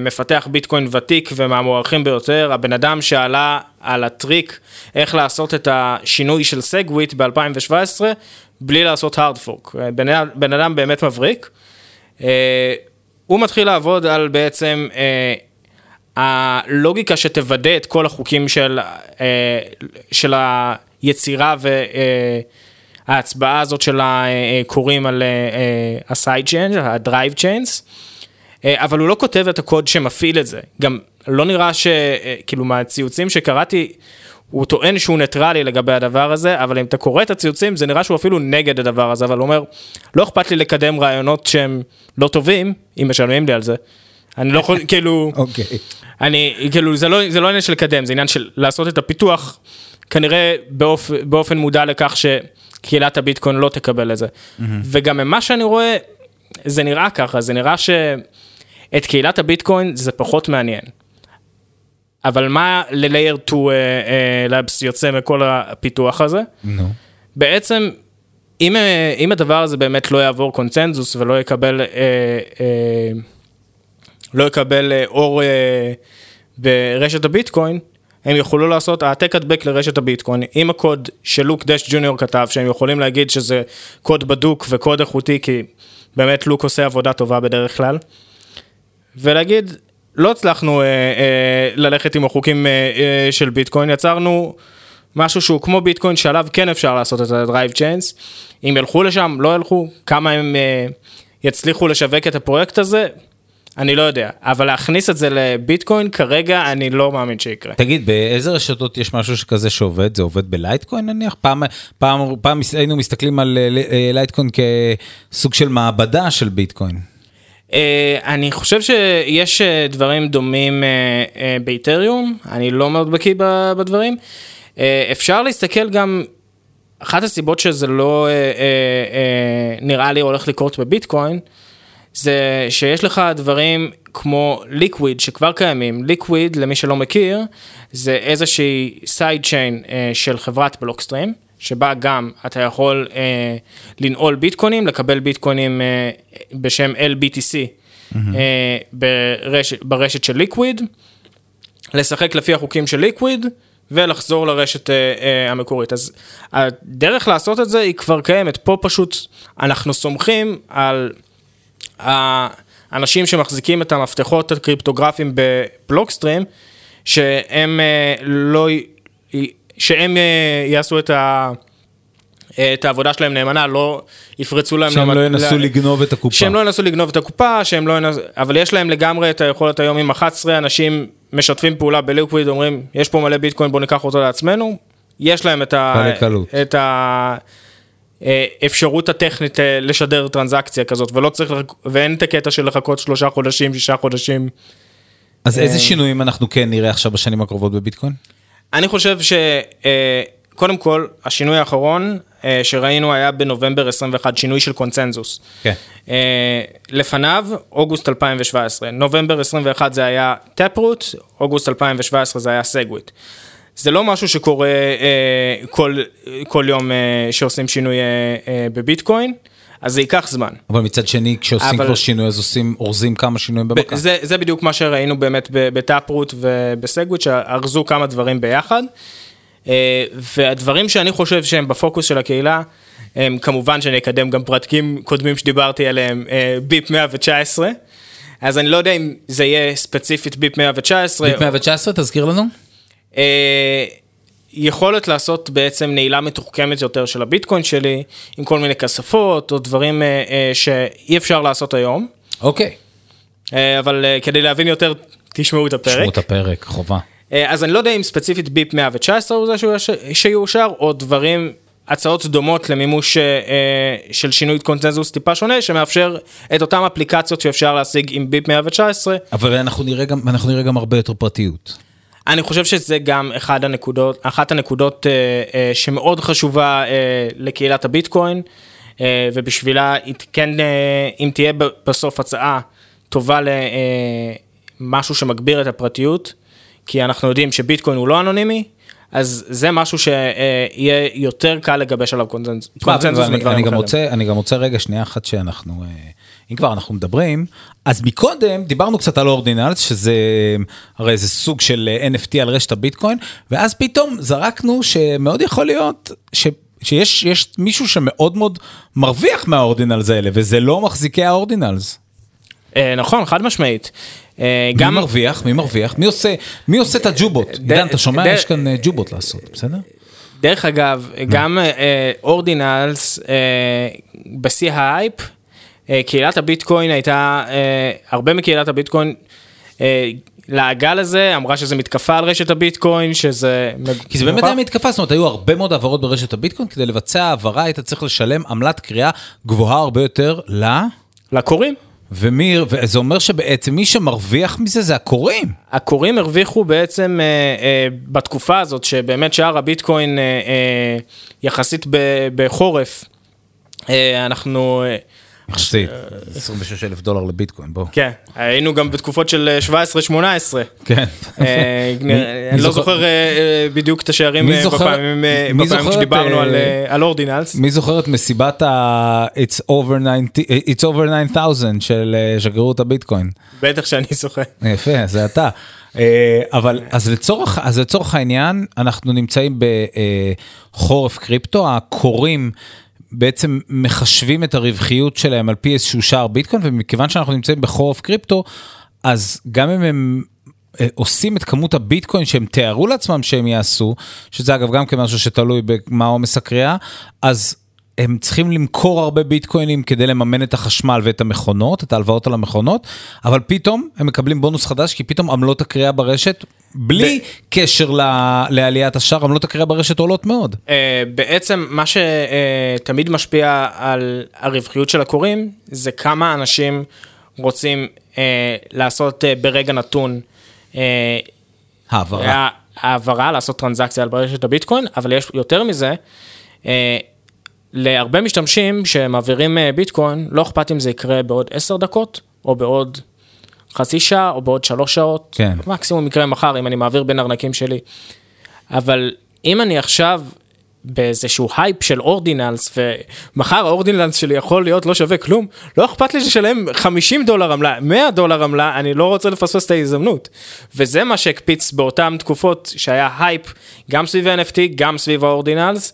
מפתח ביטקוין ותיק ומהמוערכים ביותר, הבן אדם שעלה על הטריק איך לעשות את השינוי של סגוויט ב-2017 בלי לעשות hard fork. בן, בן אדם באמת מבריק. הוא מתחיל לעבוד על בעצם הלוגיקה שתוודא את כל החוקים של, אה, של היצירה וההצבעה הזאת של הקוראים על ה-side chain, ה-drive chains. אה, אבל הוא לא כותב את הקוד שמפעיל את זה. גם לא נראה ש... אה, כאילו מהציוצים שקראתי, הוא טוען שהוא ניטרלי לגבי הדבר הזה, אבל אם אתה קורא את הציוצים, זה נראה שהוא אפילו נגד הדבר הזה, אבל הוא אומר, לא אכפת לי לקדם רעיונות שהם לא טובים, אם משלמים לי על זה. אני לא יכול, כאילו, אוקיי. אני, כאילו, זה לא, זה לא עניין של לקדם, זה עניין של לעשות את הפיתוח, כנראה באופ, באופן מודע לכך שקהילת הביטקוין לא תקבל את זה. וגם ממה שאני רואה, זה נראה ככה, זה נראה שאת קהילת הביטקוין זה פחות מעניין. אבל מה ל-Layer 2 Labs יוצא מכל הפיתוח הזה? נו. בעצם, אם, אה, אם הדבר הזה באמת לא יעבור קונצנזוס ולא יקבל, אה, אה, לא יקבל אה, אור אה, ברשת הביטקוין, הם יוכלו לעשות העתק הדבק לרשת הביטקוין. עם הקוד שלוק דש ג'וניור כתב, שהם יכולים להגיד שזה קוד בדוק וקוד איכותי, כי באמת לוק עושה עבודה טובה בדרך כלל, ולהגיד, לא הצלחנו אה, אה, ללכת עם החוקים אה, אה, של ביטקוין, יצרנו משהו שהוא כמו ביטקוין שעליו כן אפשר לעשות את ה-Drive Chains, אם ילכו לשם, לא ילכו, כמה הם אה, יצליחו לשווק את הפרויקט הזה, אני לא יודע, אבל להכניס את זה לביטקוין כרגע אני לא מאמין שיקרה. תגיד, באיזה רשתות יש משהו שכזה שעובד? זה עובד בלייטקוין נניח? פעם, פעם, פעם היינו מסתכלים על אה, אה, לייטקוין כסוג של מעבדה של ביטקוין. אה, אני חושב שיש אה, דברים דומים אה, אה, באיתריום, אני לא מאוד בקיא בדברים. אה, אפשר להסתכל גם, אחת הסיבות שזה לא אה, אה, אה, נראה לי הולך לקרות בביטקוין, זה שיש לך דברים כמו ליקוויד שכבר קיימים, ליקוויד למי שלא מכיר, זה איזושהי side chain אה, של חברת בלוקסטרים, שבה גם אתה יכול אה, לנעול ביטקוינים, לקבל ביטקוינים אה, בשם LBTC אה, ברשת, ברשת של ליקוויד, לשחק לפי החוקים של ליקוויד. ולחזור לרשת אה, אה, המקורית. אז הדרך לעשות את זה היא כבר קיימת, פה פשוט אנחנו סומכים על האנשים שמחזיקים את המפתחות הקריפטוגרפיים בבלוקסטרים, שהם אה, לא, שהם אה, יעשו את ה... את העבודה שלהם נאמנה, לא יפרצו להם... שהם לא ינסו לגנוב את הקופה. שהם לא ינסו לגנוב את הקופה, שהם לא ינסו... אבל יש להם לגמרי את היכולת היום עם 11 אנשים משתפים פעולה בליקוויד, אומרים, יש פה מלא ביטקוין, בואו ניקח אותו לעצמנו. יש להם את ה... את ה... אה, אפשרות הטכנית אה, לשדר טרנזקציה כזאת, ולא צריך. ואין את הקטע של לחכות שלושה חודשים, שישה חודשים. אז אה, איזה שינויים אנחנו כן נראה עכשיו בשנים הקרובות בביטקוין? אני חושב שקודם כל, השינוי האחרון שראינו היה בנובמבר 21, שינוי של קונצנזוס. כן. לפניו, אוגוסט 2017. נובמבר 21 זה היה טפרוט, אוגוסט 2017 זה היה סגוויט. זה לא משהו שקורה אה, כל, כל יום אה, שעושים שינוי אה, אה, בביטקוין, אז זה ייקח זמן. אבל מצד שני, כשעושים אבל- כבר שינוי, אז עושים, אורזים כמה שינויים במכה. זה, זה בדיוק מה שראינו באמת בטאפרוט ובסגוויט, שארזו כמה דברים ביחד. אה, והדברים שאני חושב שהם בפוקוס של הקהילה, הם כמובן שאני אקדם גם פרטקים קודמים שדיברתי עליהם, אה, ביפ 119. אז אני לא יודע אם זה יהיה ספציפית ביפ 119. ביט 119, תזכיר לנו? אה, יכולת לעשות בעצם נעילה מתוחכמת יותר של הביטקוין שלי, עם כל מיני כספות או דברים אה, אה, שאי אפשר לעשות היום. אוקיי. אבל כדי להבין יותר, תשמעו את הפרק. תשמעו את הפרק, חובה. אז אני לא יודע אם ספציפית ביפ 119 הוא זה שיאושר, או דברים, הצעות דומות למימוש של שינוי קונצנזוס טיפה שונה, שמאפשר את אותן אפליקציות שאפשר להשיג עם ביפ 119. אבל אנחנו נראה גם, אנחנו נראה גם הרבה יותר פרטיות. אני חושב שזה גם אחד הנקודות, אחת הנקודות אה, אה, שמאוד חשובה אה, לקהילת הביטקוין, אה, ובשבילה כן, אה, אם תהיה בסוף הצעה טובה למשהו שמגביר את הפרטיות, כי אנחנו יודעים שביטקוין הוא לא אנונימי, אז זה משהו שיהיה יותר קל לגבש עליו קונצנזוס אני, מדברים אני, אחרים. אני גם רוצה רגע שנייה אחת שאנחנו, אה, אם כבר אנחנו מדברים, אז מקודם דיברנו קצת על אורדינלס, שזה הרי זה סוג של אה, NFT על רשת הביטקוין, ואז פתאום זרקנו שמאוד יכול להיות ש... שיש יש מישהו שמאוד מאוד מרוויח מהאורדינלס האלה, וזה לא מחזיקי האורדינלס. אה, נכון, חד משמעית. אה, מי מרוויח? מי מרוויח? מי עושה, מי עושה את הג'ובות? עידן, אתה שומע? יש כאן ג'ובות לעשות, בסדר? דרך אגב, גם ordinals בשיא ההייפ, קהילת הביטקוין הייתה, אה, הרבה מקהילת הביטקוין אה, לעגה לזה, אמרה שזה מתקפה על רשת הביטקוין, שזה... כי זה באמת היה מתקפה, זאת אומרת, היו הרבה מאוד העברות ברשת הביטקוין, כדי לבצע העברה היית צריך לשלם עמלת כרייה גבוהה הרבה יותר ל... לקוראים. ומי, וזה אומר שבעצם מי שמרוויח מזה זה הקוראים. הקוראים הרוויחו בעצם אה, אה, בתקופה הזאת, שבאמת שער הביטקוין אה, אה, יחסית ב, בחורף, אה, אנחנו... אה, יחסית, 26 אלף דולר לביטקוין, בוא. כן, היינו גם בתקופות של 17-18. כן. אה, אני לא זוכר- אה, אה, בדיוק את השערים מי אה, זוכר- בפעמים אה, שדיברנו על, אה, אה, על אורדינלס. מי זוכר את מסיבת ה- It's over 90 It's over 9000 של אה, שגרירות הביטקוין? בטח שאני זוכר. יפה, זה אתה. אה, אבל אז לצורך, אז לצורך העניין, אנחנו נמצאים בחורף קריפטו, הקוראים בעצם מחשבים את הרווחיות שלהם על פי איזשהו שער ביטקוין, ומכיוון שאנחנו נמצאים בחורף קריפטו, אז גם אם הם אה, עושים את כמות הביטקוין שהם תיארו לעצמם שהם יעשו, שזה אגב גם כמשהו שתלוי במה עומס הקריאה, אז הם צריכים למכור הרבה ביטקוינים כדי לממן את החשמל ואת המכונות, את ההלוואות על המכונות, אבל פתאום הם מקבלים בונוס חדש, כי פתאום עמלות הקריאה ברשת, בלי קשר ל- לעליית השער, עמלות הקריאה ברשת עולות מאוד. אה, בעצם מה שתמיד משפיע על הרווחיות של הקוראים, זה כמה אנשים רוצים אה, לעשות אה, ברגע נתון אה, העברה. העברה, לעשות טרנזקציה על ברשת הביטקוין, אבל יש יותר מזה, אה, להרבה משתמשים שמעבירים אה, ביטקוין, לא אכפת אם זה יקרה בעוד 10 דקות, או בעוד חצי שעה, או בעוד שלוש שעות, כן. מקסימום יקרה מחר אם אני מעביר בין ארנקים שלי. אבל אם אני עכשיו באיזשהו הייפ של ordinals, ומחר ה ordinals שלי יכול להיות לא שווה כלום, לא אכפת לי לשלם 50 דולר עמלה, 100 דולר עמלה, אני לא רוצה לפספס את ההזדמנות. וזה מה שהקפיץ באותן תקופות שהיה הייפ, גם סביב ה-NFT, גם סביב ה ordinals.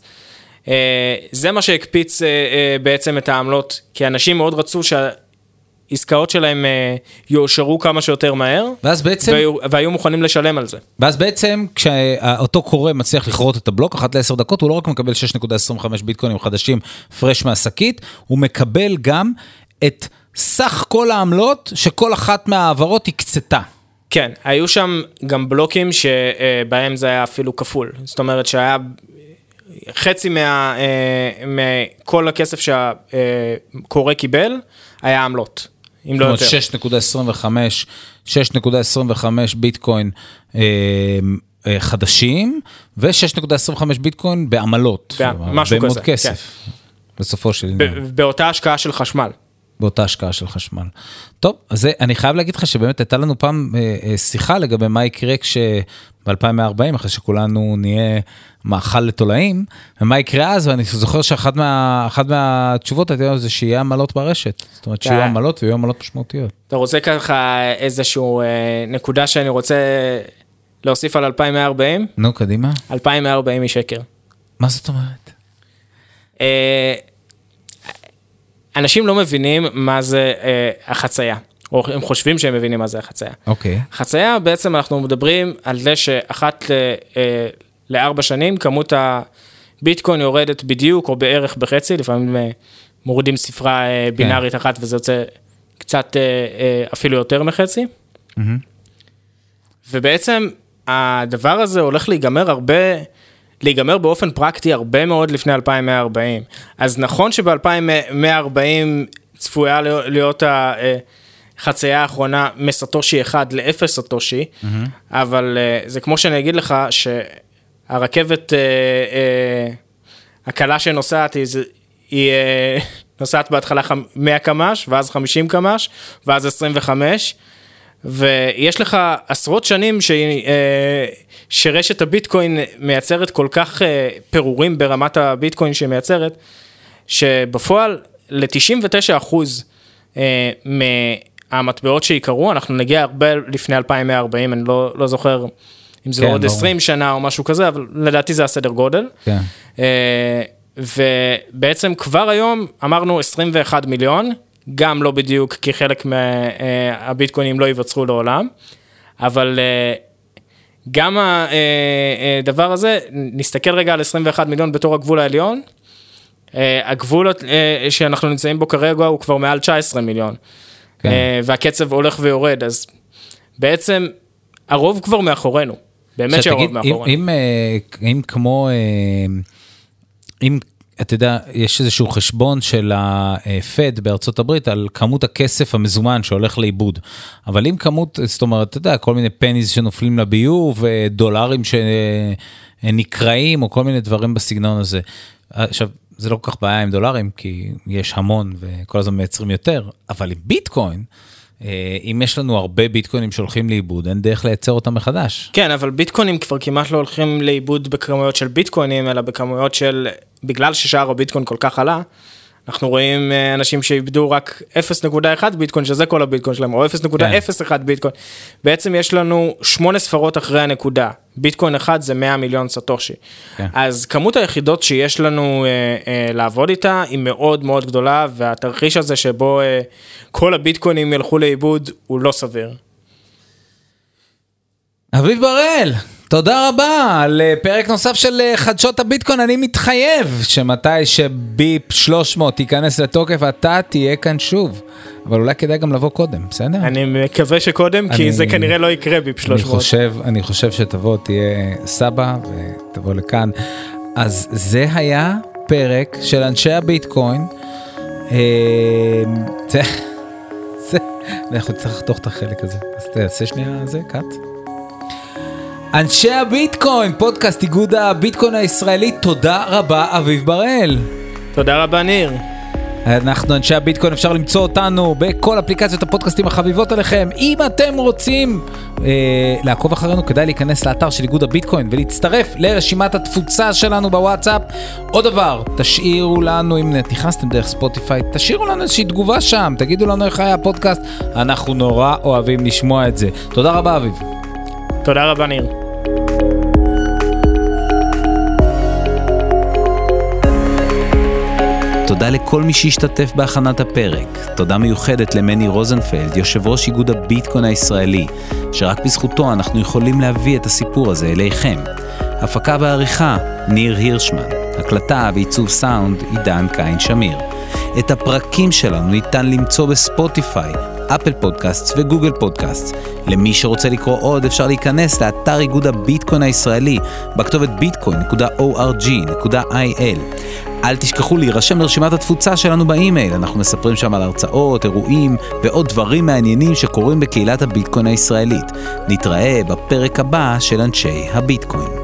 אה, זה מה שהקפיץ אה, אה, בעצם את העמלות, כי אנשים מאוד רצו שהעסקאות שלהם אה, יאושרו כמה שיותר מהר, ואז בעצם, והיו, והיו מוכנים לשלם על זה. ואז בעצם כשאותו כורה מצליח לכרות את הבלוק אחת לעשר דקות, הוא לא רק מקבל 6.25 ביטקוינים חדשים פרש מהשקית, הוא מקבל גם את סך כל העמלות שכל אחת מההעברות הקצתה. כן, היו שם גם בלוקים שבהם זה היה אפילו כפול. זאת אומרת שהיה חצי מה, אה, מכל הכסף שהקורא קיבל, היה עמלות, אם לא יותר. זאת אומרת 6.25, 6.25 ביטקוין אה, אה, חדשים, ו-6.25 ביטקוין בעמלות. בע- משהו מאוד כזה, כן. כסף, בסופו של עניין. באותה השקעה של חשמל. באותה השקעה של חשמל. טוב, אז זה, אני חייב להגיד לך שבאמת הייתה לנו פעם אה, אה, שיחה לגבי מה יקרה כשב-2040, אחרי שכולנו נהיה מאכל לתולעים, ומה יקרה אז, ואני זוכר שאחת מה, מהתשובות הייתה זה שיהיה עמלות ברשת. זאת אומרת שיהיו כן. עמלות ויהיו עמלות משמעותיות. אתה רוצה ככה איזשהו אה, נקודה שאני רוצה להוסיף על 2140? נו, קדימה. 2140 היא שקר. מה זאת אומרת? אה, אנשים לא מבינים מה זה אה, החצייה, או הם חושבים שהם מבינים מה זה החצייה. אוקיי. חצייה בעצם אנחנו מדברים על זה שאחת ל- אה, לארבע שנים כמות הביטקוין יורדת בדיוק או בערך בחצי, לפעמים אה, מורידים ספרה אה, בינארית אחת וזה יוצא קצת אה, אה, אפילו יותר מחצי. ובעצם הדבר הזה הולך להיגמר הרבה, להיגמר באופן פרקטי הרבה מאוד לפני 2140. אז נכון שב-2140 צפויה להיות החצייה האחרונה מסטושי 1 ל-0 סטושי, אבל אה, זה כמו שאני אגיד לך שהרכבת אה, אה, הקלה שנוסעת היא, היא אה, נוסעת בהתחלה חמ- 100 קמ"ש, ואז 50 קמ"ש, ואז 25. ויש לך עשרות שנים ש... שרשת הביטקוין מייצרת כל כך אה, פירורים ברמת הביטקוין שהיא מייצרת, שבפועל ל-99 אחוז אה, מהמטבעות שיקרו, אנחנו נגיע הרבה לפני 2140, אני לא, לא זוכר אם זה כן, עוד ברור. 20 שנה או משהו כזה, אבל לדעתי זה הסדר גודל. כן. אה, ובעצם כבר היום אמרנו 21 מיליון, גם לא בדיוק כי חלק מהביטקוינים לא ייווצרו לעולם, אבל גם הדבר הזה, נסתכל רגע על 21 מיליון בתור הגבול העליון, אה, הגבול אה, שאנחנו נמצאים בו כרגע הוא כבר מעל 19 מיליון. כן. אה, והקצב הולך ויורד, אז בעצם הרוב כבר מאחורינו. באמת שהרוב תגיד, אם, מאחורינו. אם, אה, אם כמו, אה, אם אתה יודע, יש איזשהו חשבון של הפד בארצות הברית על כמות הכסף המזומן שהולך לאיבוד. אבל אם כמות, זאת אומרת, אתה יודע, כל מיני פניז שנופלים לביוב, אה, דולרים שנקרעים, או כל מיני דברים בסגנון הזה. עכשיו, זה לא כל כך בעיה עם דולרים, כי יש המון וכל הזמן מייצרים יותר, אבל עם ביטקוין, אה, אם יש לנו הרבה ביטקוינים שהולכים לאיבוד, אין דרך לייצר אותם מחדש. כן, אבל ביטקוינים כבר כמעט לא הולכים לאיבוד בכמויות של ביטקוינים, אלא בכמויות של, בגלל ששער הביטקוין כל כך עלה, אנחנו רואים אה, אנשים שאיבדו רק 0.1 ביטקוין, שזה כל הביטקוין שלהם, או 0.01 ביטקוין. בעצם יש לנו שמונה ספרות אחרי הנקודה. ביטקוין אחד זה 100 מיליון סטושי. כן. אז כמות היחידות שיש לנו אה, אה, לעבוד איתה היא מאוד מאוד גדולה, והתרחיש הזה שבו אה, כל הביטקוינים ילכו לאיבוד הוא לא סביר. אביב בראל, תודה רבה על אה, פרק נוסף של אה, חדשות הביטקוין. אני מתחייב שמתי שביפ 300 ייכנס לתוקף, אתה תהיה כאן שוב. אבל אולי כדאי גם לבוא קודם, בסדר? אני מקווה שקודם, כי אני- זה כנראה לא יקרה ביפ 300. אני חושב, אני חושב שתבוא, תהיה סבא ותבוא לכאן. אז זה היה פרק של אנשי הביטקוין. אה, אנחנו נצטרך לחתוך את החלק הזה. אז תעשה שנייה זה, קאט. אנשי הביטקוין, פודקאסט איגוד הביטקוין הישראלי, תודה רבה אביב בראל. תודה רבה ניר. אנחנו אנשי הביטקוין, אפשר למצוא אותנו בכל אפליקציות הפודקאסטים החביבות עליכם. אם אתם רוצים אה, לעקוב אחרינו, כדאי להיכנס לאתר של איגוד הביטקוין ולהצטרף לרשימת התפוצה שלנו בוואטסאפ. עוד דבר, תשאירו לנו, אם נכנסתם דרך ספוטיפיי, תשאירו לנו איזושהי תגובה שם, תגידו לנו איך היה הפודקאסט, אנחנו נורא אוהבים לשמוע את זה. תודה רבה אביב. תודה רבה ניר. תודה לכל מי שהשתתף בהכנת הפרק. תודה מיוחדת למני רוזנפלד, יושב ראש איגוד הביטקוין הישראלי, שרק בזכותו אנחנו יכולים להביא את הסיפור הזה אליכם. הפקה ועריכה, ניר הירשמן. הקלטה ועיצוב סאונד, עידן קין שמיר. את הפרקים שלנו ניתן למצוא בספוטיפיי, אפל פודקאסט וגוגל פודקאסט. למי שרוצה לקרוא עוד אפשר להיכנס לאתר איגוד הביטקוין הישראלי בכתובת bitcoin.org.il. אל תשכחו להירשם לרשימת התפוצה שלנו באימייל, אנחנו מספרים שם על הרצאות, אירועים ועוד דברים מעניינים שקורים בקהילת הביטקוין הישראלית. נתראה בפרק הבא של אנשי הביטקוין.